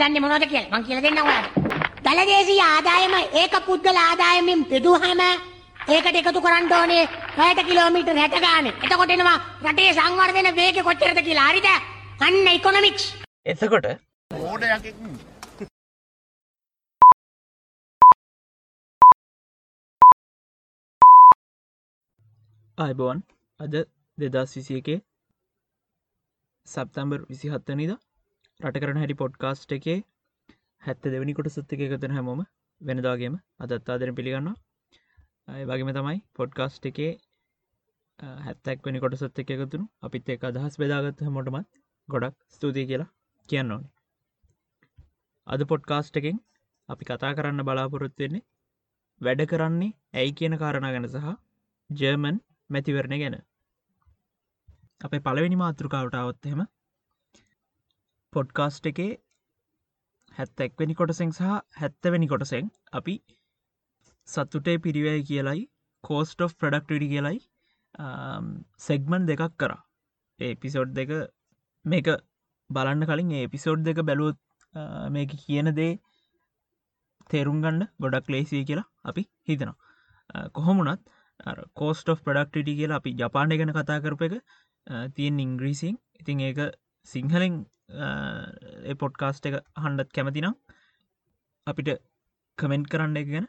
දන්නේ මොනවද කියලා මං කියලා දෙන්නම් ඔයාලට. දලදේශීය ආදායම ඒක පුද්ගල ආදායමෙන් බෙදුවහම ඒකට එකතු කරන්න ඕනේ 60 කිලෝමීටර් 60 ගානේ. එතකොට එනවා රටේ සංවර්ධන වේගය කොච්චරද කියලා. හරිද? අන්න ඉකොනොමික්ස්. එතකොට මෝඩයක් අයිබෝන් අද දෙදස් විසිය එකේ සප්තම්බර් විසි හත්තනිද රට කරන හැටි පොඩ්කාස්ට් එකේ හැත්ත දෙවනි කොට සත්තික එකතන හැමෝම වෙනදාගේම අදත් ආදරෙන් පිළිගන්න වගේම තමයි පොඩ්කාස්ට් එකේ හැත්තැක් වනි කොට සත්ත එක එකතුරු අපිත් එක අදහස් බෙදාගත් හැමෝටමත් ගොඩක් ස්තුතියි කියලා කියන්න ඕන. අද පොඩ්කාස්ට් එකෙන් අපි කතා කරන්න බලාපොරොත්තුවෙන්නේ වැඩ කරන්නේ ඇයි කියන කාරණ ගැන සහ ජර්මන් මැතිවරණ ගැන. අපේ පළවෙනි මාතෘකාවට අවත්හෙම පොඩ්කාස්ට් එකේ හැත්තැක්වැනි කොටසෙන් සහ හැත්තවැනි කොටසෙන් අපි සත්තුටේ පිරිවැයි කියලයි කෝස්ට of ප්‍රඩක්ටඩි කියලයි සෙග්මන් දෙකක් කරා. ඒපිසෝඩ් දෙක මේක බලන්න කලින් ඒපිසෝඩ් දෙක බැලුවත් මේක කියන දේ තේරුම් ගන්න ගොඩක් ලේසිය කියලා අපි හිතනවා. කොහොමුණත් කෝස්ට of ප්‍රඩක්ටඩි කියලා අපි ජපානය ගැන කතා කරප එක තියෙන් ඉංග්‍රීසින් ඉතින් ඒක සිංහලෙන් පොඩ්කාස්ට එක හන්ඩත් කැමතිනම් අපිට කමෙන්ට් කරන්න එක ගැන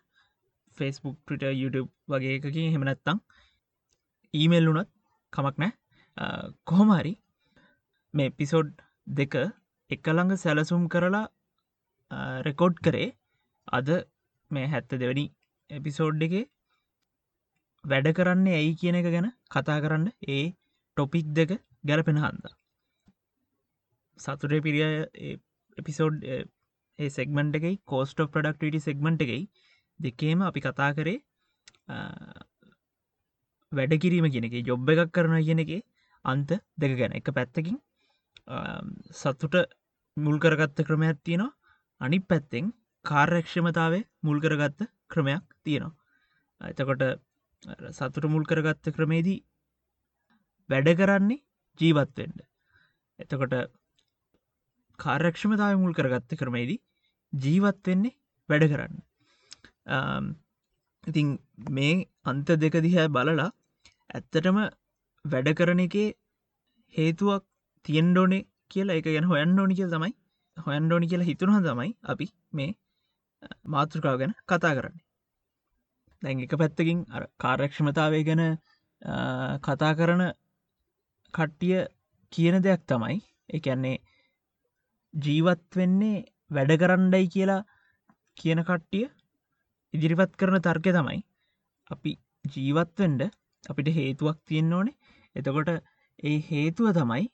ෆෙස්බුක් ටට YouTube වගේ එකකින් හෙමනැත්තං ඊමෙල් වුනත් කමක් නෑ කොහොමහරි මේ පිසෝඩ් දෙක එකළඟ සැලසුම් කරලා රෙකෝඩ් කරේ. අද මේ හැත්ත දෙවැනි එපිසෝඩ් එකේ වැඩ කරන්නේ ඇයි කියන එක ගැන කතා කරන්න. ඒ ටොපික් දෙක ගැලපෙන හන්ද. සතුරේ පිරිිය එපිසෝඩ් ඒ සෙක්මන්ට එකයි කෝස්ට ප්‍රඩක්ටට සෙක්මන්ට් එකයි දෙකේම අපි කතා කරේ වැඩ කිරීම කියන එක ජොබ් එකක් කරන කියන එක අන්ත දෙක ගැන. එක පැත්තකින් සත්තුට මුල් කරගත්ත ක්‍රමයක් තියෙනවා. අනි පැත්තෙන් කාර්යක්ෂමතාවේ මුල් කරගත්ත ක්‍රමයක් තියෙනවා. එතකොට සතුට මුල් කරගත්ත ක්‍රමේදී වැඩ කරන්නේ ජීවත්වෙන්ඩ එතකොට කාර්යක්ෂමතාව මුල් කරගත්ත ක්‍රමේදී ජීවත්වෙන්නේ වැඩ කරන්න. ඉතින් මේ අන්ත දෙක දිහැ බලලා ඇත්තටම වැඩ කරන එකේ හේතුවක් තියෙන්ඩෝනේ කියලා එක ගැන හොයන්න ඕනි කියල තමයි හොයන්ඩෝනි කියලා හිතුනහ තමයි අපි මේ මාතෘකාව ගැන කතා කරන්නේ. දැන් එක පැත්තකින් කාර්යක්ෂමතාවය ගැන කතා කරන කට්ටිය කියන දෙයක් තමයි එකන්නේ ජීවත් වෙන්නේ වැඩ කරණ්ඩයි කියලා කියන කට්ටිය ඉදිරිපත් කරන තර්කය තමයි අපි ජීවත්වෙන්ඩ අපිට හේතුවක් තියෙන්න්න ඕනේ. එතකොට ඒ හේතුව තමයි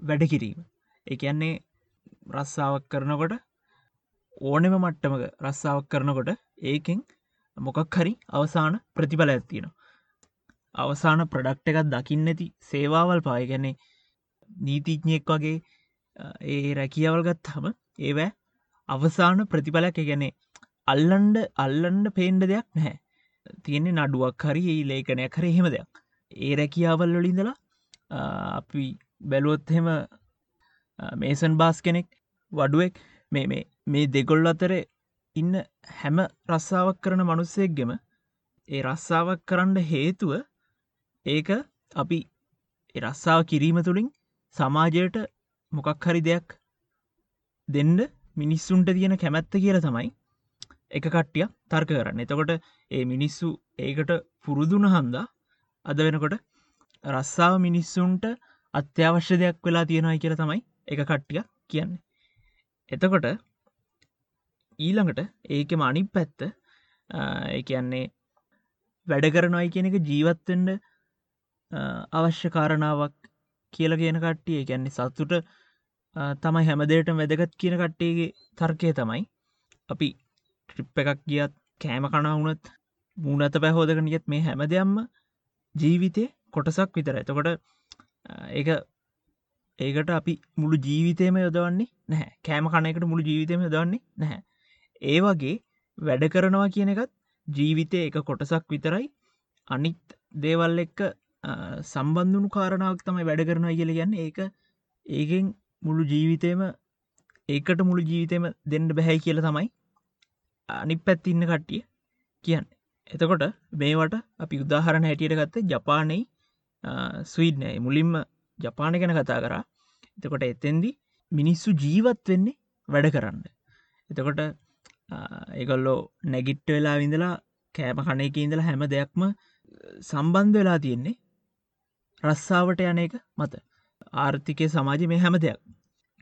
වැඩ කිරීම. එකන්නේ රස්සාාවක් කරනකොට ඕනෙම මට්ටමක රස්සාාවක් කරනකොට ඒකෙන් මොකක් හරි අවසාන ප්‍රතිඵල ඇත්තියෙන අවසාන ප්‍රඩක්් එකත් දකින්න ඇති සේවාවල් පායගැනේ නීතිඥයෙක් වගේ ඒ රැකියවල් ගත්හම ඒවෑ අවසාන ප්‍රතිඵලක් ගැනේ අල්ලන්ඩ අල්ලන්ඩ පේන්ඩ දෙයක් නැහැ. තියෙන්නේ නඩුවක් හරි ඒ ලේකනයක් කර හෙම දෙයක්. ඒ රැකියාවල් වලින්දලා අපි බැලුවොත්හෙම මේසන් බාස් කෙනෙක් වඩුවෙක් මේ මේ මේ දෙගොල් අතර ඉන්න හැම රස්සාාවක් කරන මනුස්සෙක්ගෙම ඒ රස්සාාවක් කරන්න හේතුව ඒක අපි රස්සාාව කිරීම තුළින් සමාජයට මොකක් හරි දෙයක් දෙන්න මිනිස්සුන්ට තියෙන කැමැත්ත කියල තමයි එක කට්ටිය තර්ක කරන්න. එතකොට ඒ මිනිස්සු ඒකට පුරුදුන හන්දා අද වෙනකොට රස්සාාව මිනිස්සුන්ට අත්‍යවශ්‍ය දෙයක් වෙලා තියෙනයි කියල තමයි එක කට්ටිය කියන්නේ. එතකොට ඊළඟට ඒකෙම අනි පැත්ත එකන්නේ වැඩ කරනොයි කියන එක ජීවත්වෙන්ඩ අවශ්‍ය කාරණාවක් කියල කියන කට්ටිය එකන්නේ සත්තුට තමයි හැමදේට වැදගත් කියන කට්ටේගේ තර්කය තමයි. අපි ට්‍රිප් එකක් ගියත් කෑම කනාවුනත් මූනත පැහෝදකන ගත් මේ හැම දෙයම්ම ජීවිතය කොටසක් විතර එතකොට ඒ ඒකට අපි මුළු ජීවිතයම යොදවන්නේ නැහැ. කෑම කණයකට මුළු ජීවිතයම යොදවන්නේ නැහැ. ඒ වගේ වැඩ කරනවා කියන එකත් ජීවිතය එක කොටසක් විතරයි. අනිත් දේවල් එක්ක සම්බන්ධුණු කාරණාවක් තමයි වැඩ කරනවා කියල ගන්න ඒක ඒකෙන් මුළු ජීවිතයම ඒකට මුළු ජීවිතම දෙන්න බැහැ කියල තමයි අනි පැත්තින්න කට්ටිය කියන්න. එතකොට මේවට අපි උදාහරණ හැටියට ගත්ත ජපානයි ස්වීඩ්නය. මුලින්ම ජපාන ගැන කතා කරා. එතකොට එතෙන්දි මිනිස්සු ජීවත් වෙන්නේ වැඩ කරන්න. එතකොට ඒගොල්ලෝ නැගිට්ට වෙලා විඳලා කෑම කණයක ඉඳලා හැම දෙයක්ම සම්බන්ධ වෙලා තියෙන්නේ රස්සාාවට යන එක මත. ආර්ථිකය සමාජ මේ හැම දෙයක්.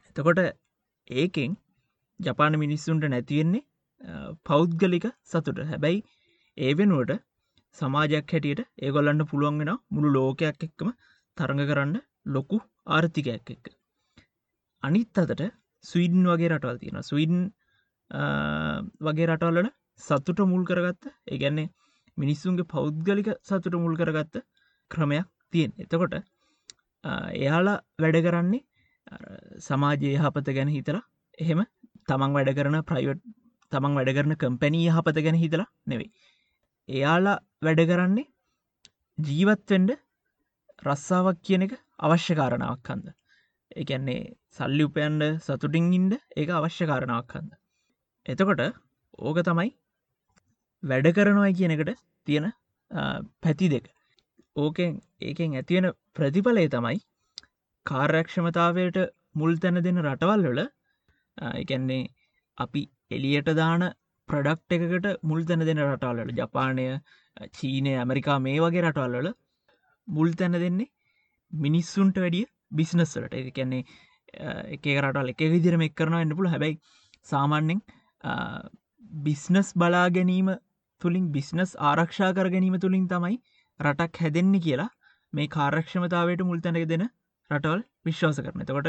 එතකොට ඒකෙන් ජපාන මිනිස්සුන්ට නැතිවෙන්නේ පෞද්ගලික සතුට. හැබැයි ඒ වෙනුවට සමාජයක් හැටියට ඒගොල්ලන්න පුළුවන්ගෙන මුළු ලෝකයක් එක්කම තරඟ කරන්න ලොකු ආර්ථිකයක් එක්ක. අනිත් අතට ස්වීඩන් වගේ රටවල් තියෙන ස්වීඩන් වගේ රටවල්ලට සතුට මුල් කරගත්ත ඒගැන්නේ මිනිස්සුන්ගේ පෞද්ගලික සතුට මුල් කරගත්ත ක්‍රමයක් තියෙන් එතකොට එයාලා වැඩ කරන්නේ සමාජයේ යහපත ගැන හිතලා. එහෙම තමන් වැඩ කරන ප්‍රයිවට් තමන් වැඩ කරන කම්පැනී යහපත ගැන හිතලා නෙවෙයි. එයාලා වැඩ කරන්නේ ජීවත්වෙන්ඩ රස්සාාවක් කියන එක අවශ්‍ය කාරණාවක් කන්ද එකන්නේ සල්ලි උපයන්ඩ සතුටින් ඉන්ඩ ඒ අවශ්‍ය කාරණාවක් කන්ද එතකොට ඕක තමයි වැඩ කරනවයි කියනකට තියෙන පැති දෙක. ඕකෙන් ඒකෙන් ඇතිවෙන ප්‍රතිඵලය තමයි කාර්යක්ෂමතාවයට මුල් තැන දෙන රටවල් වල එකන්නේ අපි එලියට දාන ප්‍රඩක්් එකකට මුල් තැන දෙන රටවල්ලට ජපානය චීනය ඇමරිකා මේ වගේ රටවල්වල මුල් තැන දෙන්නේ මිනිස්සුන්ට වැඩිය බිස්නස්වලට ඇති කැන්නේ එක රටල් එක විදිරම එක් කරන එන්න පුළ හැබැයි සාමාන්‍යෙන් බිස්නස් බලා ගැනීම තුළින් බිස්නස් ආරක්ෂා කර ගැනීම තුළින් තමයි රටක් හැදෙන්නේ කියලා මේ කාරක්ෂමතාවට මුල් තැනක දෙන රටවල් විශ්වාස කරන තකොට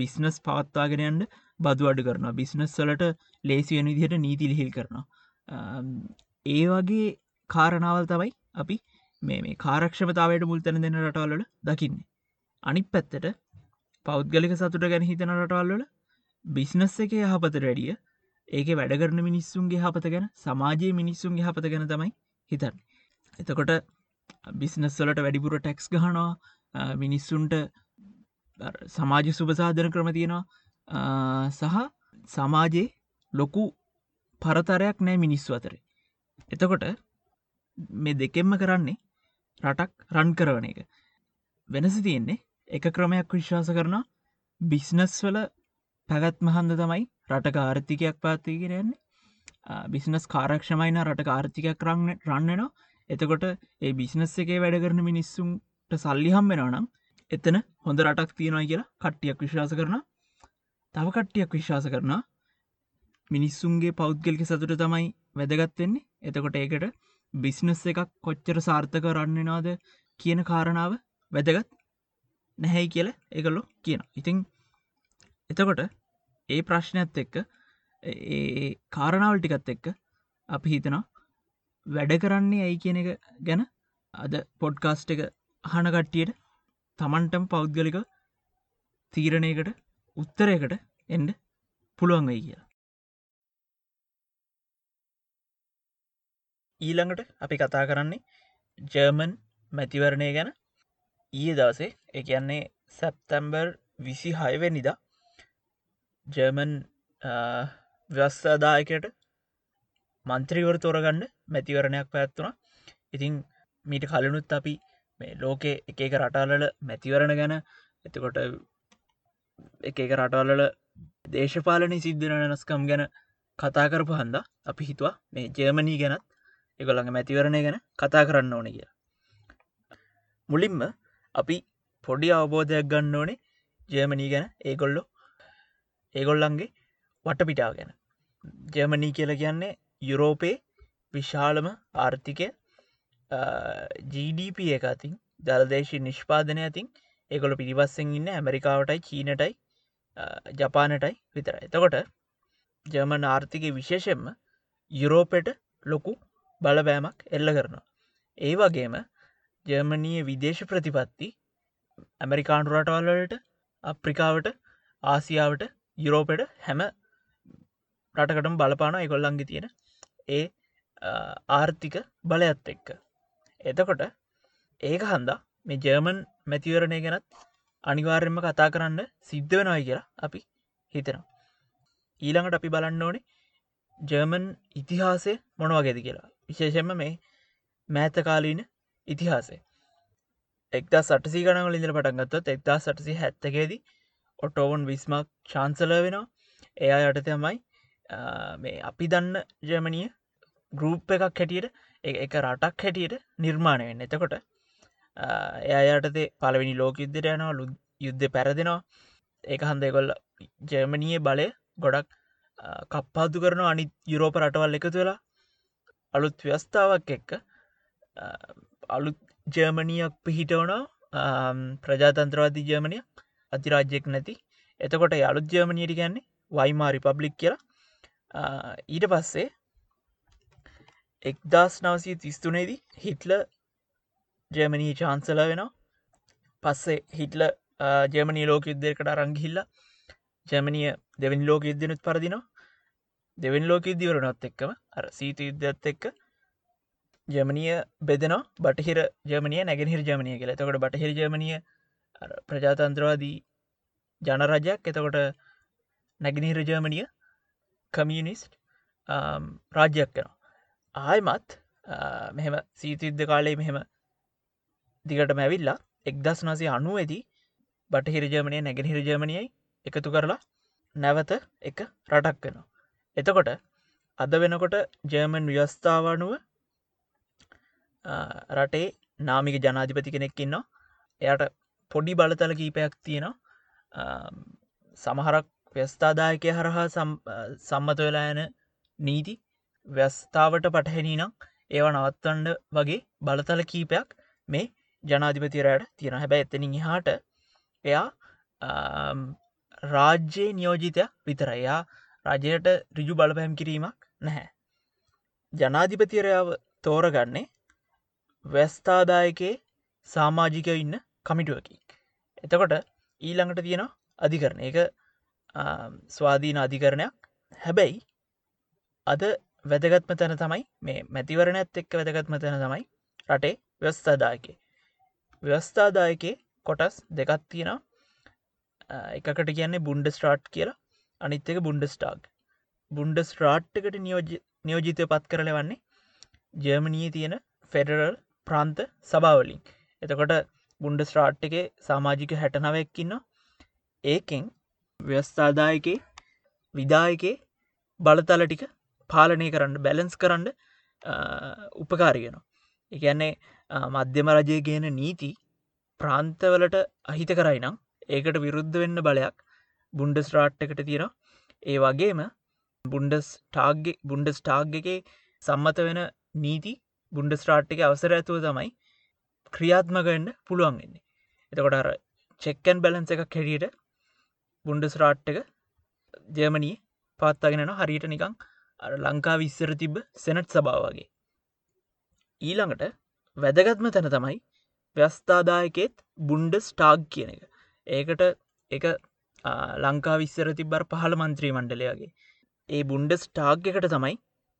බිස්නස් පවත්වාගෙනයන්ට බදු අඩු කරන බිස්නස් වලට ලේසිවෙන විදිහට නීති ලිහිල් කරනවා. ඒ වගේ කාරණාවල් තමයි අපි මේ මේ කාරක්ෂමතාවට මුල්තැන දෙන රටවල්ලට දකින්නේ. අනිත් පැත්තට පෞද්ගලික සතුට ගැන හිතන රටවල්වල බිස්නස් එක යහපත රැඩිය ඒක වැඩකරන මිනිස්සුන්ගේ හපත ගැන සමාජයේ මිනිස්සුන්ගේ හපත ගැන තමයි හිතන්න. එතකොට බිස්නස්වලට වැඩිපුර ටැක්ස් ගහනවා. මිනිස්සුන්ට සමාජ සුභසාධන ක්‍රම තියෙනවා. සහ සමාජයේ ලොකු පරතරයක් නෑ මිනිස්සු අතරේ. එතකොට මේ දෙකෙම්ම කරන්නේ රටක් රන් කරවන එක. වෙනස තියෙන්නේ එක ක්‍රමයක් විශ්වාස කරන බිස්නස් වල පැවැත්ම හන්ද තමයි රටක ආර්ථිකයක් පාතිගෙනන්නේ බිස්නස් කාරක්ෂමයින රට ආර්ථිකයක් රන්න රන්නනවා එතකොට ඒ බිස්නස් එකේ වැඩ කරන මිනිස්සුන්ට සල්ලි හම්බෙනවා නම් එතන හොඳ රටක් තියෙනවා කියලා කට්ටියක් විශ්වාස කරන තව කට්ටියක් විශ්වාස කරනා මිනිස්සුන්ගේ පෞද්ගලික සතුට තමයි වැදගත්වෙන්නේ එතකොට ඒකට බිස්නස් එකක් කොච්චර සාර්ථක රන්නනාද කියන කාරණාව වැදගත් නැහැයි කියල එකල්ලො කියන ඉතිං එතකොට ඒ ප්‍රශ්නයත් එක්ක ඒ කාරණාවල් ටිකත් එක්ක අපි හිතනවා වැඩ කරන්නේ ඇයි කියන එක ගැන අද පොඩ්කාස්ට් එක අහනකට්ටියට තමන්ටම පෞද්ගලික තීරණයකට උත්තරයකට එන්ඩ පුළුවන් වෙයි කියලා. ඊළඟට අපි කතා කරන්නේ ජර්මන් මැතිවරණය ගැන. ඊය දවසේ එකන්නේ සැප්තැම්බර් විසි හයවෙනිදා ජර්මන් ව්‍යස්සදායකට මන්ත්‍රීවර තෝරගන්න මැතිවරණයක් පැත්තුන ඉතිං මීට කලනුත් අපි මේ ලෝකෙ එක එක රටාලල මැතිවරණ ගැන එතකොට එක එක රටවල්ලල දේශපාලනි සිද්ධන නස්කම් ගැන කතා කරපු හන්ද අපි හිතුවා මේ ජර්මණී ගැනත් එකොළඟ මැතිවරණය ගැන කතා කරන්න ඕන කිය. මුලින්ම අපි පොඩි අවබෝධයක් ගන්න ඕනේ ජර්මණී ගැන ඒගොල්ලො ඒගොල්ලන්ගේ වටපිටා ගැන ජර්මණී කියල කියන්නේ යුරෝපයේ විශාලම ආර්ථිකය GDP එක අතින් දල්දේශී නිෂ්පාදනය ඇතින් ඒකොළ පිරිවස්සෙන් ඉන්න ඇමරිකාවටයි චීනටයි ජපානටයි විතර එතකොට ජර්මන් ආර්ථිකය විශේෂෙන්ම යුරෝපෙට ලොකු බලබෑමක් එල්ල කරනවා. ඒ වගේම ජර්මනීය විදේශ ප්‍රතිපත්ති ඇමරිකාණු රටවල්ලට අප්‍රිකාවට ආසියාවට යුරෝපෙට හැම රටකටම බලපාන එකොල්ලන්ගේ තියෙන ඒ ආර්ථික බලයත් එක්ක. එතකොට ඒක හන්දා මේ ජර්මන් මැතිවරණය ගැනත් අනිවාර්යම කතා කරන්න සිද්ධ වෙනයි කියලා අපි හිතෙනවා. ඊළඟට අපි බලන්න ඕනේ ජර්මන් ඉතිහාසය මොනවගේද කියලා විශේෂෙන්ම මේ මෑතකාලීන ඉතිහාසේ එක්දා සටසි ගනවල ඉඳල පටන්ගත්තොත් එක්දා සටසි හැත්තකේදී ඔටෝවන් විස්මක් ශාන්සල වෙනවා එයා යට තමයි මේ අපි දන්න ජර්මනිය ගරුප් එකක් හැටියට එක රටක් හැටියට නිර්මාණය වෙන්න. එතකොට එයායටතේ පලවෙනි ලෝක යුද්ධයට යනවා ලු යුද්ධ පැරදෙනවා. ඒක හන්දකොල්ල ජර්මණයේ බලය ගොඩක් කප්පාදු කරන අනි යුරෝප රටවල් එකතු වෙලා. අලුත් ව්‍යස්ථාවක් එක්ක අලුත් ජර්මණයක් පිහිටවන ප්‍රජාතන්ත්‍රවාදී ජර්මණය අතිරාජ්‍යෙක් නැති. එතකොට අලුත් ජර්මණයට ගැන්නේ වයිමා රිපබ්ලික් කියලා. ඊට පස්සේ එක්දස් නවසී තිස්තුනේදී හිටල ජර්මණී චාන්සල වෙනවා. පස්සේ හිටල ජර්මණී ලෝක යුද්ධයකට රංගිහිල්ල ජර්මණිය දෙවනි ලෝක යුද්ධනුත් පරදිනවා. දෙවනි ලෝක ඉදිවරනොත් එක්කම අර සීත යුද්ධත් එක්ක ජර්මණිය බෙදනවා. බටහිර ජර්මණය නැගෙනහිර ජර්මණය කියලා. එතකොට බටහිර ජර්මණය ප්‍රජාතන්ත්‍රවාදී ජනරජයක්. එතකොට නැගිනිහිර ජර්මණිය කමියනිස්ට් um, රාජ්‍යයක් වෙනවා. ආයමත් uh, මෙහෙම සීතිද්ධ කාලේ මෙහෙම දිගට මැවිල්ලා එක්දස් නසේ අනුවේදී බටහිර ජර්මණය නැගෙනහිර ජර්මණයයි එකතු කරලා නැවත එක රටක් වෙනවා. එතකොට අද වෙනකොට ජර්මන් ව්‍යස්ථාවනුව uh, රටේ නාමික ජනාධිපති කෙනෙක් ඉන්නවා. එයට පොඩි බලතල කීපයක් තියෙනවා. Um, සමහරක් ව්‍යස්ථාදායකය හරහා සම්මත වෙලා යන නීති ව්‍යස්ථාවට පටහැනී නම් ඒව නවත්වන්ඩ වගේ බලතල කීපයක් මේ ජනාධිපතිරයට තියෙන හැබැ එතනින් හාට එයා රාජ්‍යයේ නියෝජිතයක් විතරයා රජයට රිජු බලපැම් කිරීමක් නැහැ. ජනාධිපතිරයාව තෝරගන්නේ වැස්ථාදායකේ සාමාජික ඉන්න කමිටුවකි. එතකොට ඊළඟට තියෙන අධිකරණ එක ස්වාධීන අධිකරණයක්. හැබැයි අද වැදගත්ම තැන තමයි මේ මැතිවරණඇත් එක්ක වැදගත්ම තැන තමයි රටේ ව්‍යස්ථාදායකේ. ව්‍යස්ථාදායකේ කොටස් දෙකත් තියෙන එකකට කියන්නේ බුන්ඩ ස්ට්‍රාට් කියලා අනිත්තක බුන්ඩ ස්ටාක් බුන්ඩ ස්ට්‍රාට්කට නියෝජිතය පත් කරල වන්නේ ජර්මණී තියෙන ෆෙඩරල් ප්‍රාන්ත සභාවලින්. එතකොට බුන්ඩ ස්ට්‍රාට් එක සාමාජික හැටනවයක්කින්න ඒකෙන් ව්‍යස්ථාදායකේ විදායකේ බලතල ටික පාලනය කරන්න බැලන්ස් කරන්න උපකාරගෙන එකන්නේ මධ්‍යම රජය කියන නීති ප්‍රාන්තවලට අහිත කරයි නම් ඒකට විරුද්ධ වෙන්න බලයක් බුන්ඩ ස්ට්‍රාට් එකට තියෙන ඒ වගේම බුන්ඩස් ටාග් බුන්ඩස් ටාග් එක සම්මත වෙන නීති බුන්ඩ ස්ට්‍රාට් එක අවසර ඇතුව තමයි ක්‍රියාත්මකවෙන්න පුළුවන්ගන්නේ එතකොට අර චෙක්කන් බැලන්ස එකක් හැටියට බුන්ඩ ස්රාට් එක ජර්මනී පාත්තාගෙනන හරියට නිකං අර ලංකා විස්සර තිබ්බ සෙනට් සභාවගේ ඊළඟට වැදගත්ම තැන තමයි ව්‍යස්ථාදායකෙත් බුන්ඩ ස්ටාග් කියන එක. ඒකට එක ලංකා විස්සර තිබ්බර පහළ මන්ත්‍රී මණ්ඩලයාගේ ඒ බුන්ඩස් ටාග් එකට තමයි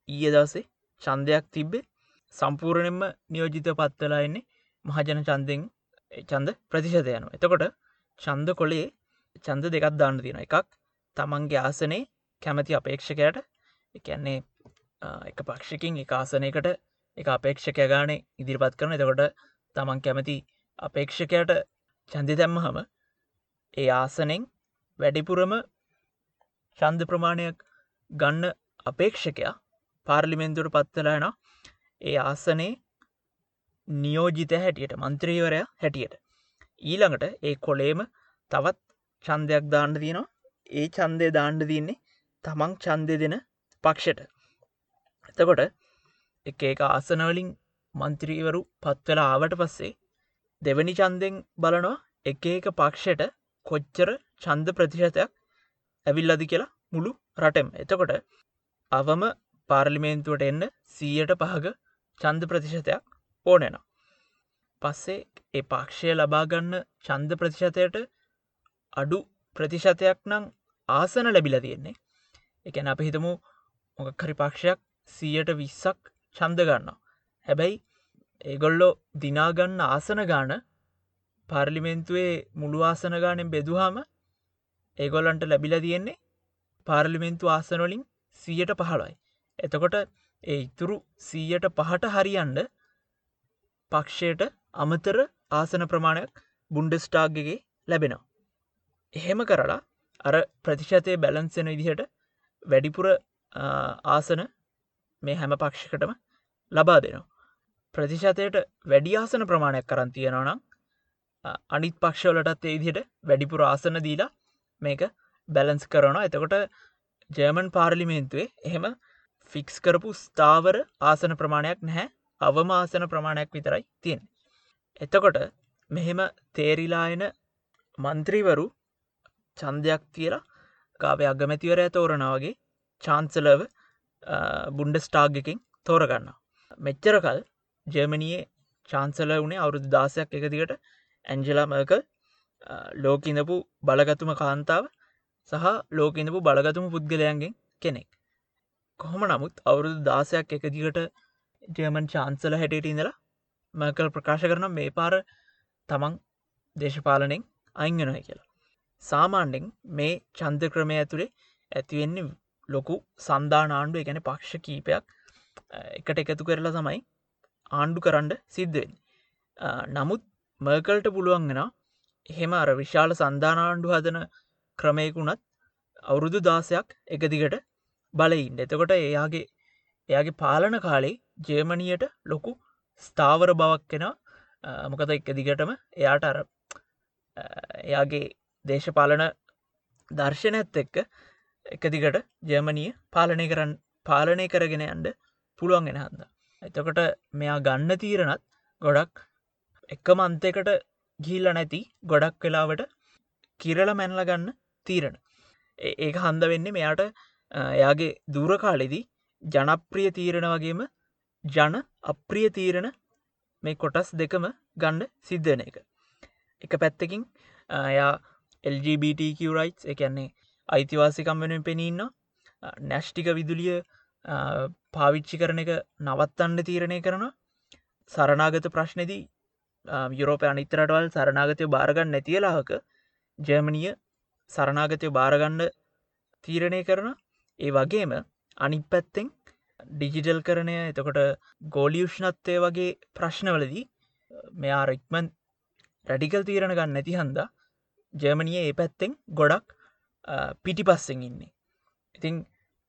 ඊය දවසේ චන්දයක් තිබ්බේ. සම්පූර්ණයෙන්ම නියෝජිත පත්වලා එන්නේ මහජන චන්දෙන් චන්ද ප්‍රතිශතයනු එතකොට චන්ද කොළේ චන්ද දෙකක් දාන්න තියෙන එකක් තමන්ගේ ආසනේ කැමති අපේක්ෂකයට එකන්නේ එක පක්ෂකින් එක ආසනයකට එක අපේක්ෂකය ගානේ ඉදිරිපත් කරන එතකොට තමන් කැමති අපේක්ෂකයට චන්දි දැම්මහම ඒ ආසනෙන් වැඩිපුරම ශන්ද ප්‍රමාණයක් ගන්න අපේක්ෂකයා පාර්ලිමෙන්තුවට පත්වලාන ඒ ආසනේ නියෝජිත හැටියට මන්ත්‍රීවරය හැටියට. ඊළඟට ඒ කොලේම තවත් චන්දයක් දාන්න තියෙනවා. ඒ චන්දය දාණ්ඩ තියන්නේ තමන් චන්දය දෙන පක්ෂට එතකොට එක එක ආසනවලින් මන්ත්‍රීවරු පත්වල ආවට පස්සේ දෙවැනි චන්දෙන් බලනවා එක එක පක්ෂයට කොච්චර චන්ද ප්‍රතිශතයක් ඇවිල් අදි කියලා මුළු රටෙම්. එතකොට අවම පාර්ලිමේන්තුවට එන්න සීයට පහක චන්ද ප්‍රතිශතයක් ඕනෙන පස්සේ ඒ පක්ෂය ලබාගන්න චන්ද ප්‍රතිශතයට අඩු ප්‍රතිශතයක් නං ආසන ලැබිල තියෙන්නේ එකැන අප හිතමු මොකක්හරි පක්ෂයක් සීයට විස්සක් චන්ද ගන්න හැබැයි ඒගොල්ලෝ දිනාගන්න ආසන ගාන පාර්ලිමෙන්තුවේ මුළු ආසන ගානෙන් බෙදුහාම ඒගොල්ලන්ට ලැබිල තියෙන්නේ පාර්ලිමෙන්තු ආසනොලින් සීයට පහළොයි. එතකොට ඒ ඉතුරු සීයට පහට හරියන්ඩ පක්ෂයට අමතර ආසන ප්‍රමාණයක් බුන්ඩස්ටාග්ගේ ලැබෙනවා. එහෙම කරලා අර ප්‍රතිශතය බැලන්සෙන විදිහට වැඩිපුර ආසන මේ හැම පක්ෂකටම ලබා දෙනවා. ප්‍රතිශතයට වැඩි ආසන ප්‍රමාණයක් කරන් තියෙනවනම් අනිත් පක්ෂවලටත් ඒදිහට වැඩිපුර ආසන දීලා මේක බැලන්ස් කරනවා එතකොට ජර්මන් පාර්ලිමේන්තුවේ එහෙම ෆික්ස් කරපු ස්ථාවර ආසන ප්‍රමාණයක් නැහැ අවම ආසන ප්‍රමාණයක් විතරයි තියෙන. එතකොට මෙහෙම තේරිලායන මන්ත්‍රීවරු චන්දයක් කියලා කාවය අගමැතිවරය තෝරනවගේ චාන්සලව බුන්ඩ ස්ටාග්ගකින් තෝරගන්න. මෙච්චරකල් ජර්මණයේ චාන්සල වනේ අවුරුදු දාසයක් එකදිකට ඇන්ජලා මර්කල් ලෝකිඳපු බලගතුම කාන්තාව සහ ලෝකිඳපු බලගතුම පුද්ගලයන්ගෙන් කෙනෙක්. කොහොම නමුත් අවුරුදු දාසයක් එක දිගට ජර්මන් චාන්සල හැටට ඉඳලා මර්කල් ප්‍රකාශ කරන මේ පාර තමන් දේශපාලනෙන් අංගනය කියලා. සාමාන්‍යෙන් මේ චන්ද ක්‍රමය ඇතුළේ ඇතිවෙන්නේ ලොකු සන්ධාන ආණ්ඩුව ගැන පක්ෂ කීපයක් එකට එකතු කරලා තමයි ආණ්ඩු කරන්න සිද්ධවෙන්. නමුත් මර්කල්ට පුළුවන්ගෙන එහෙම අර විශාල සන්ධානාණ්ඩු හදන ක්‍රමයකුණත් අවුරුදු දාසයක් එකදිගට බලයින්න එතකොට එයාගේ එයාගේ පාලන කාලේ ජේමණියට ලොකු ස්ථාවර බවක් කෙන මොකද එක දිගටම එයාට අර එයාගේ දේශපාලන දර්ශනඇත් එක්ක එකදිගට ජර්මණිය පාලනය කරන්න පාලනය කරගෙන යන්ඩ පුළුවන්ගෙන හන්ද. එතකොට මෙයා ගන්න තීරණත් ගොඩක් එක මන්තයකට ගිල්ල නැති ගොඩක් වෙලාවට කිරල මැනල ගන්න තීරණ. ඒක හන්ද වෙන්න මෙයාට එයාගේ දූරකාලෙදී ජනප්‍රිය තීරණ වගේම ජන අප්‍රිය තීරණ මේ කොටස් දෙකම ගණ්ඩ සිද්ධන එක. එක පැත්තකින් යා LGBTQරයිට් එකන්නේ අයිතිවාසිකම් වෙන පෙනීන්න නැෂ්ටික විදුලිය පාවිච්චි කරන එක නවත්තන්න තීරණය කරන සරනාගත ප්‍රශ්නදී යුරෝප අනිතරටවල් සරනාගතය භාරගන්න නැතිලාහක ජර්මණිය සරනාගතය භාරගණ්ඩ තීරණය කරන ඒ වගේම අනි පැත්තෙන් ඩිජිටල් කරණය එතකොට ගෝලියුෂ්ණත්වය වගේ ප්‍රශ්නවලදී මෙයා රෙක්මන් රැඩිකල් තීරණ ගන්න නැති හන්ද ජර්මණිය ඒ පැත්තෙන් ගොඩක් පිටි පස්සෙන් ඉන්නේ. ඉතිං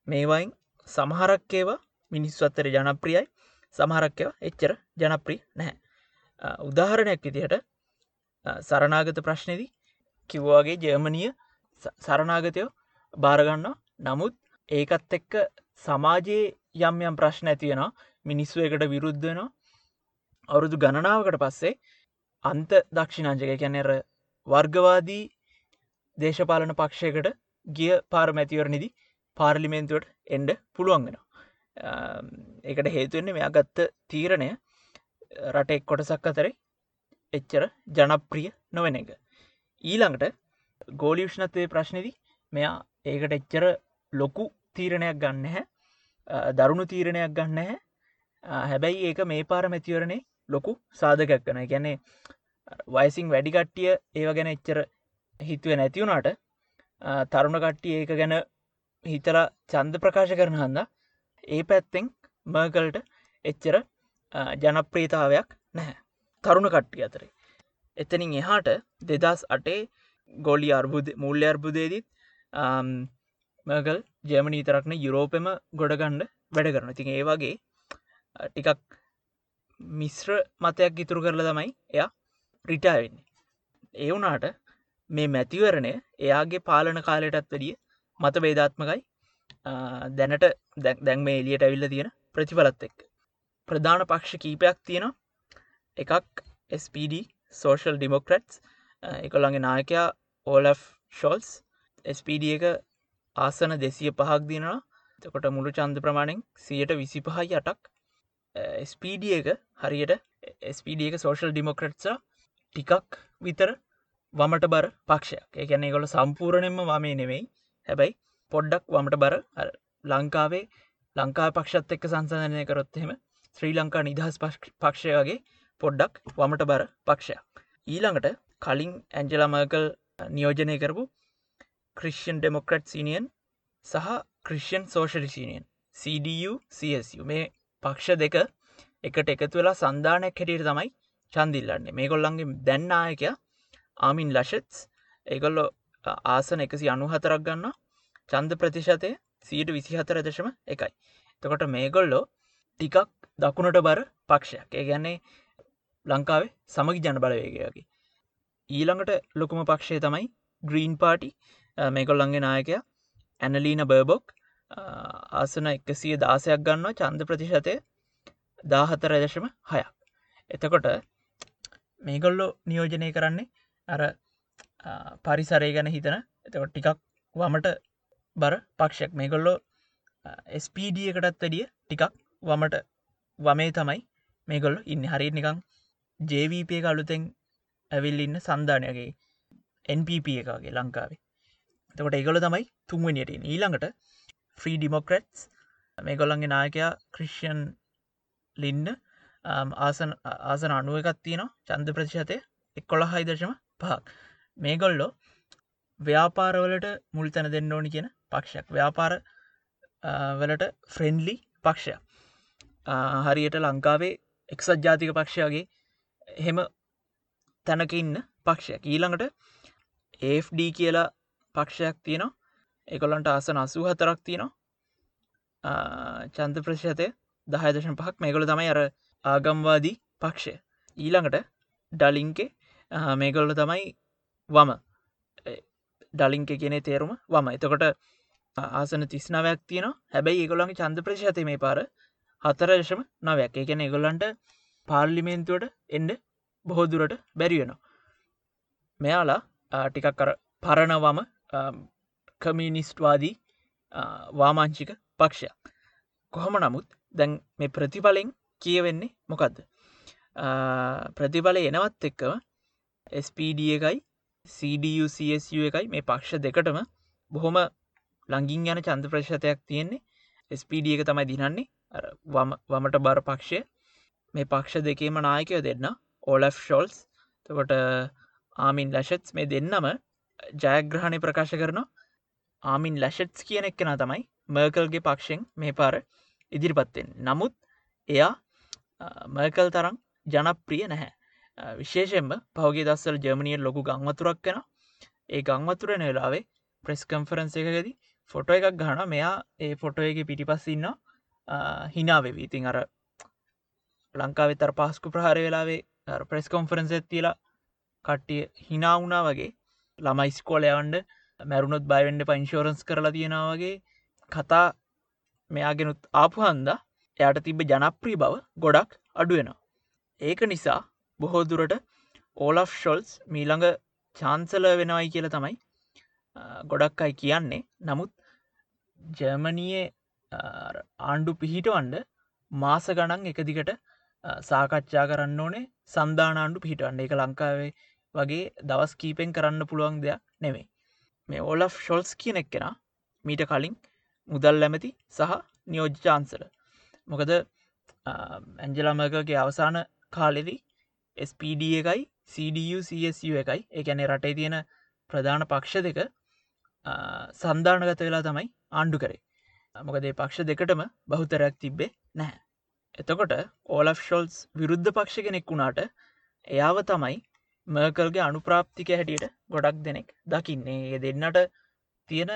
මේවයින් සමහරක් ඒවා මිනිස් අත්තර ජනප්‍රියයි සමහරක්කව එච්චර ජනප්‍රී නැහැ. උදාහරණයක් විදිහට සරනාගත ප්‍රශ්නදී කිව්වාගේ ජර්මණිය සරනාගතයෝ භාරගන්න නමුත් ඒකත් එක්ක සමාජයේ යම් යම් ප්‍රශ්න ඇතියෙන මිනිස්සු එකට විරුද්ධනවා අවුරුදු ගණනාවකට පස්සේ අන්ත දක්ෂිනාංජක කැනෙර වර්ගවාදී දේශපාලන පක්ෂයකට ගිය පාර මැතිවරනිදි පාර්ලිමේන්තුවට එන්ඩ පුළුවන් වෙන ඒකට හේතුවෙන්නේ මෙයා ගත්ත තීරණය රටෙක් කොටසක් අතරේ එච්චර ජනප්‍රිය නොවෙන එක. ඊළඟට ගෝලිෂ්ණත්වය ප්‍රශ්නදී මෙයා ඒකට එච්චර ලොකු තීරණයක් ගන්න හැ දරුණු තීරණයක් ගන්න හැ හැබැයි ඒක මේ පාර මැතිවරණේ ලොකු සාධකයක් කන ගැනේ වයිසිං වැඩිකට්ටිය ඒව ගැන එච්චර හිතුව නැතිවුණට තරුණ කට්ටිය ඒක ගැන හිතලා චන්ද ප්‍රකාශ කරන හන්ද ඒ පැත්තෙන් මර්කල්ට එච්චර ජනප්‍රීතාවයක් නැහැ. තරුණ කට්ටිය අතරේ. එතනින් එහාට දෙදස් අටේ ගොලි අර්බුද මුල්්‍ය අර්බුදේදීත් මගල් ජයමනී තරක්න යුරෝපෙම ගොඩගණ්ඩ වැඩ කරන තින් ඒ වගේ ටිකක් මිශ්‍ර මතයක් ඉතුරු කරල තමයි එයා රිටාවෙන්නේ ඒ වුනාට මේ මැතිවරණය එයාගේ පාලන කාලයටත් වැඩිය මත බේධාත්මකයි දැනට දැන් මේ එලියට ඇවිල්ල තියෙන ප්‍රතිඵලත් එක් ප්‍රධාන පක්ෂ කීපයක් තියෙන එකක් SPD සෝෂල් ඩිමොක්‍රට්ස් එකොළඟගේ නායකයා ඕලෆ් ෂෝල්ස් SPD එක ආසන දෙසිය පහක් දිනවා තකොට මුළු චන්ද ප්‍රමාණෙන් සියට විසි පහයි අටක්. ස්පීඩ එක හරියට ස්පඩ එක සෝෂල් ඩිමොක්‍රට්ස ටිකක් විතර වමට බර පක්ෂයක්. ඒකැන ගොල සම්පූර්ණයෙන්ම වමේ නෙවෙයි හැබැයි පොඩ්ඩක් වමට බර ලංකාවේ ලංකා පක්ෂත් එක්ක සංසධනය කරොත්හෙම ශ්‍රී ලංකා නිදහස් පක්ෂය වගේ පොඩ්ඩක් වමට බර පක්ෂයක්. ඊළඟට කලින් ඇන්ජලමර්කල් නියෝජනය කරපු ක්‍රිස්ෂන් ඩෙමොක්‍රට් සිනියන් සහ ක්‍රිෂ්‍යන් සෝෂලිසිනියන් CDU CSU මේ පක්ෂ දෙක එකට එකතු වෙලා සන්ධානයක් හැටියට තමයි චන්දිල්ලන්නේ. මේ කොල්ලන්ගේ දැන්නායකය ආමින් ලශත්ස් ඒගොල්ලො ආසන එකසි අනු හතරක් ගන්න චන්ද ප්‍රතිශතය සීට විසිහතර දශම එකයි. තකොට මේගොල්ලෝ ටිකක් දකුණට බර පක්ෂයක්. ඒ ගැන්නේ ලංකාවේ සමගි ජන බලවේගයගේ ඊළඟට ලොකුම පක්ෂය තමයි ග්‍රීන් පාටි මේකොල්ලන්ගේ නායකයා ඇනලීන බර්බොක්. ආසන එකසිය දාසයක් ගන්නවා. චන්ද ප්‍රතිශතය දාහතර දශම හයක්. එතකොට මේගොල්ලෝ නියෝජනය කරන්නේ අර පරිසරය ගැන හිතන. එතකොට ටිකක් වමට බර පක්ෂයක්. මේගොල්ලෝ ස්පඩ එකටත් වැඩිය ටිකක් වමට වමේ තමයි මේගොල්ල ඉන්න. හරි නිකං ජවප එක අලුතෙන් ඇවිල් ඉන්න සන්ධානයගේ NPP එකගේ ලංකාවේ. තකොට ඒගොල තමයි තුන්වනියට ඊළඟට ෆ්‍රී ඩිමොක්‍රට්ස් මේගොල්ලන්ගේ නායකයා ක්‍රිෂ්යන් ලින්න ආසන ආසන අනුව එකත් තියනවා. චන්ද ප්‍රතිශතය එක්කොළ හයිදශම පහක්. මේගොල්ලෝ ව්‍යාපාරවලට මුල් තැන දෙන්න ඕනි කියන පක්ෂයක්. ව්‍යාපාර වලට ෆ්‍රෙන්ඩලි පක්ෂයක්. හරියට ලංකාවේ එක්සත් ජාතික පක්ෂයාගේ හෙම තැනක ඉන්න පක්ෂයක්. ඊළඟට ඒFD කියලා පක්ෂයක් තියෙනවා. එකොලන්ට ආසන අසූ හතරක් තියෙනවා. චන්ද ප්‍රශ්තය දහයදශන පහක්. මේකොල තමයි අර ආගම්වාදී පක්ෂය. ඊළඟට ඩලින්කේ මේකොල්ල තමයි වම. ඩලින්ක කියෙනෙ තේරුම වම. එතකොට ආසන තිස්නාවයක් තියන හැබැයි ඒගොලන්ගේ චන්ද ප්‍රශත මේ පාර හතරශම නවයක්. එකන ඒගොල්ලන්ට පාර්ලිමේන්තුවට එන්ඩ බොහෝදුරට බැරිවෙනවා මෙයාලා ටිකක් කර පරණවම කමිනිස්ට්වාදී වාමාංචික පක්ෂයක්. කොහොම නමුත් දැන් මේ ප්‍රතිඵලෙන් කියවෙන්නේ මොකක්ද ප්‍රතිඵල එනවත් එක්කව SPD එකයි CDUCSU එකයි මේ පක්ෂ දෙකටම බොහොම ලංගින් යන චන්ද ප්‍රශතයක් තියෙන්නේ SPD එක තමයි දිනන්නේ. වමට බර පක්ෂය. මේ පක්ෂ දෙකේම නායකය දෙන්න. ඕලෆ් ෂෝල්ස් තකොට ආමින් ලශත්ස් මේ දෙන්නම ජයග්‍රහණය ප්‍රකාශ කරනවා. ආමින් ලශට්ස් කියන එක්කෙන තමයි මර්කල්ගේ පක්ෂෙන් මේ පාර ඉදිරිපත්තෙන් නමුත් එයා මර්කල් තරම් ජනප්‍රිය නැහැ. විශේෂෙන්ම පහුගේ දස්සල් ජර්මනිය ලොකු ගංවතුරක් කෙන ඒ ගංවතුරන වෙලාවේ ප්‍රෙස් කම්ෆරන්ස එකකදී ෆොටෝ එකක් ගහන මෙයා ඒ ෆොටෝ එක පිටිපස්සින්න හිනාවෙවී ඉතින් අර ලංකාවෙ තර පහස්කු ප්‍රහාර වෙලාවේ ප්‍රෙස් කොන්ෆරන්ස තිලා කට්ටිය හිනාවුනා වගේ ළමයිස්කෝලයවන්ඩ මැරුණොත් බයිවෙන්ඩ පයින්ශෝරන්ස් කරලා තියෙනවාගේ කතා මෙයාගෙනුත් ආපු හන්ද එයට තිබ ජනප්‍රී බව ගොඩක් අඩුවෙනවා. ඒක නිසා බොහෝදුරට ඕලෆ් ෂොල්ස් මීළඟ චාන්සල වෙනවයි කියල තමයි ගොඩක් අයි කියන්නේ. නමුත් ජර්මනයේ ආණ්ඩු පිහිටවන්ඩ මාස ගණන් එක දිගට සාකච්ඡා කරන්න ඕනේ සන්ධානාණ්ඩු පිහිටවන්න. එක ලංකාවේ වගේ දවස් කීපෙන් කරන්න පුළුවන් දෙයක් නෙමේ මේ ඕලෆ් ෂොල්ස් කියන එක් කෙන මීට කලින් මුදල් ඇමති සහ නියෝජ්චාන්සල මොකද ඇන්ජලමකගේ අවසාන කාලෙදී SPD එකයි CDU CSU එකයි එකැනෙ රටේ තියෙන ප්‍රධාන පක්ෂ දෙක සන්ධානගත වෙලා තමයි ආණ්ඩු කරේ. මොකදේ පක්ෂ දෙකටම බහුතරයක් තිබ්බේ නැහැ. එතකොට ඕලෆ් ෂොල්ස් විරුද්ධ පක්ෂ කෙනෙක් වුණාට එයාව තමයි මර්කල්ගේ අනුප්‍රාප්තික හැටියට ගොඩක් දෙනෙක් දකින්නේ. ඒ දෙන්නට තියෙන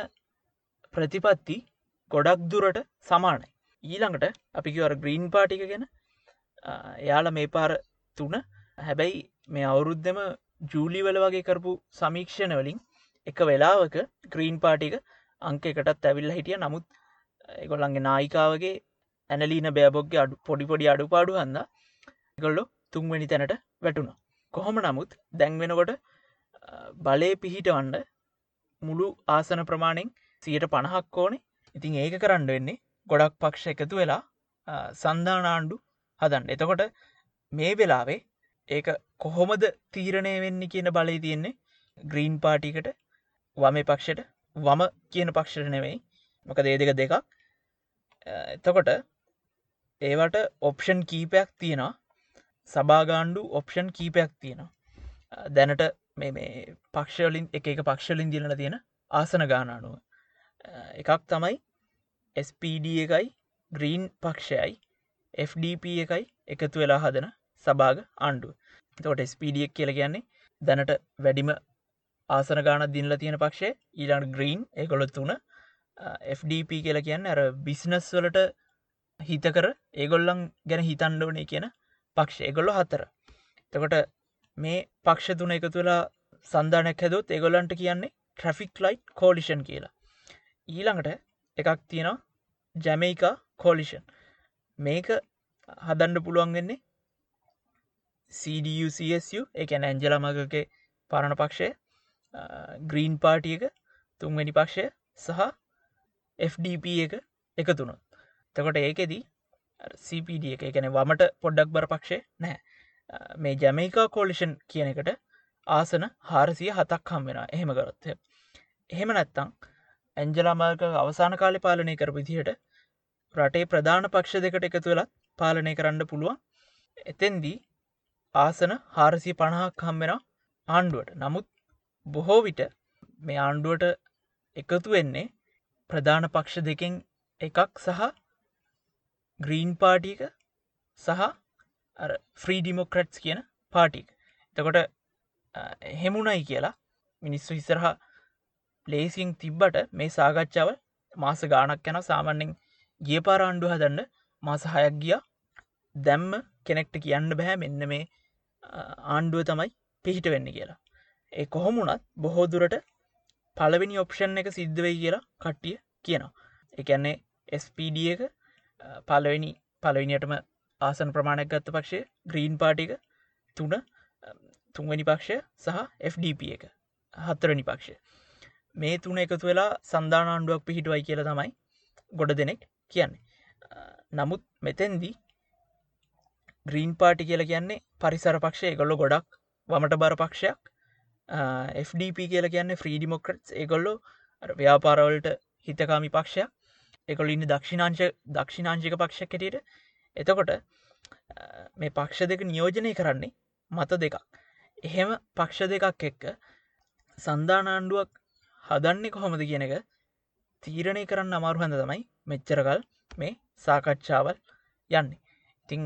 ප්‍රතිපත්ති ගොඩක් දුරට සමානයි. ඊළඟට අපිකිවර ග්‍රීන් පාටික ගැන එයාල මේ පාර තුන හැබැයි මේ අවුරුද්ධම ජූලිවල වගේ කරපු සමීක්ෂණ වලින් එක වෙලාවක ග්‍රීන් පාටික අංක එකටත් ඇවිල්ල හිටිය. නමුත් එකොල්ලන්ගේ නායිකාවගේ ඇනලීන බෑබොක්ගේ අඩු පොඩිපොඩි අඩුපාඩු හන්ද ගොල්ලො තුන්වැනි තැනට වැටුණ. කොහොම නමුත් දැන්වෙනකොට බලය පිහිටවන්ඩ මුළු ආසන ප්‍රමාණෙන් සියට පණහක් ඕනේ. ඉතින් ඒක කරන්න වෙන්නේ ගොඩක් පක්ෂ එකතු වෙලා සන්ධානාණ්ඩු හදන්න. එතකොට මේ වෙලාවේ ඒක කොහොමද තීරණය වෙන්න කියන බලය තියෙන්නේ ග්‍රීන් පාටිකට වම පක්ෂයට වම කියන පක්ෂට නෙවෙයි මොක දේ දෙක දෙකක්. එතකොට ඒවට ඔප්ෂන් කීපයක් තියෙනවා. සභාගාණ්ඩු ඔප්ෂන් කීපයක් තියෙනවා. දැනට මේ පක්ෂලින් එක එක පක්ෂලින් දිලන තියෙන ආසන ගාන අනුව. එකක් තමයි SPD එකයි ග්‍රීන් පක්ෂයයි FDP එකයි එකතු වෙලා හදන සභාග ආණ්ඩුව. තොට ස්පඩියක් කියල කියන්නේ දැනට වැඩිම ආසන ගාන දිල්ල තියෙන පක්ෂේ ඊලාට ග්‍රීන් එකොළ තුන FDP කියල කියන්න ඇර බිස්නස් වලට හිතකර ඒගොල්ලන් ගැන හිතන්ඩෝනේ කියන පක්ෂ එගොල්ලො හත්තර තකොට මේ පක්ෂ තුන එකතු වෙලා සන්ධානයක් හැදොත් ඒගොල්ලන්ට කියන්නේ ට්‍රෆික් ලයිට් කෝලිෂන් කියලා. ඊළඟට එකක් තියෙනවා. ජැමයිකා කෝලිෂන් මේක හදන්ඩ පුළුවන්ගෙන්නේ CDUCSU එකැන ඇන්ජලමගගේ පරණ පක්ෂය ග්‍රීන් පාටියක තුන්වැනි පක්ෂය සහ FDP එක එකතුනොත් තකොට ඒකෙදී CPD එක එකන වමට පොඩ්ඩක් බර පක්ෂය නෑ මේ ජැමයිකා කෝලිෂන් කියන එකට ආසන හාරසිය හතක් හම්වෙන එහෙම කරොත්ය එහෙම නැත්තං ඇන්ජලාමාර්ක අවසාන කාලෙ පාලනය කර විදිහට රටේ ප්‍රධාන පක්ෂ දෙකට එකතු වෙලත් පාලනය කරන්න පුළුවන්. එතෙන්දී ආසන හාරසි පණහක් හම්බෙන ආණ්ඩුවට. නමුත් බොහෝ විට මේ ආණ්ඩුවට එකතු වෙන්නේ ප්‍රධාන පක්ෂ දෙකෙන් එකක් සහ ග්‍රීන් පාටික සහ ෆ්‍රී ඩිමොක්‍රට්ස් කියන පාටික් එතකොට හෙමුණයි කියලා මිනිස්සු හිසරහ ලේසින් තිබ්බට මේ සාකච්ඡාව මාස ගානක් යැන සාමන්‍යෙන් ගිය පාරාණ්ඩු හදන්න මාස හයක් ගිය. දැම්ම කෙනෙක්ට කියන්න බැහැ මෙන්න මේ ආණ්ඩුව තමයි පිහිට වෙන්න කියලා. ඒ කොහොමුණත් බොහෝ දුරට පලවෙනි ඔප්ෂන් එක සිද්ධ වෙයි කියලා කට්ටිය කියනවා. එකන්නේ ස්PD එක පලවෙනි පලවිනිටම ආසන ප්‍රමාණයක් ගත්ත පක්ෂය ග්‍රීන් පාටික තුන තුන්වැනි පක්ෂය සහ FDP එක හත්තරනි පක්ෂය. මේ තුන එකතු වෙලා සන්ධානාණ්ඩුවක් පිහිටුවයි කියල තමයි ගොඩ දෙනෙක් කියන්නේ. නමුත් මෙතැන්දී ග්‍රීන් පාටි කියල කියන්නේ පරිසර පක්ෂය ගොල්ලො ගොඩක් වමට බර පක්ෂයක්. FDP කියල කියන්නේ ෆ්‍රීඩිමොක්‍රට් ඒගොල්ලො ව්‍යාපාරවලට හිතකාමි පක්ෂයක්. එකොල ඉන්න දක්ෂිනාංශ දක්ෂිනාංශික පක්ෂක් හැටියට. එතකොට මේ පක්ෂ දෙක නියෝජනය කරන්නේ මත දෙකක්. එහෙම පක්ෂ දෙකක් එක්ක සන්ධානාණ්ඩුවක් හදන්නේ කොහොමද කියන එක තීරණය කරන්න අමාරු හඳ තමයි මෙච්චරකල් මේ සාකච්ඡාවල් යන්නේ. ඉතිං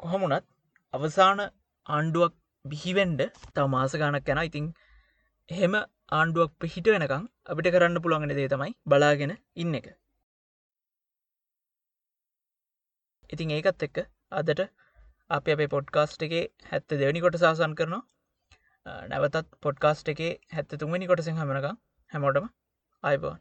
කොහොමුණත් අවසාන ආණ්ඩුවක් බිහිවෙන්ඩ තව මාස ගානක් යැන ඉතිං එහෙම ආණ්ඩුවක් පිහිට වෙනකං අපිට කරන්න පුළුවන්ගෙන දේ තමයි බලාගෙන ඉන්න එක. ඉතිං ඒකත් එක්ක අදට අප අපේ පොඩ්කාස්ට් එකේ හැත්ත දෙවැනි කොට සාසන් කරනවා. නැවතත් පොඩ්කාස්ට් එකේ හැත්ත තුන්වැනි කොටසින් හමනකම් හැමෝටම අයිබෝන්.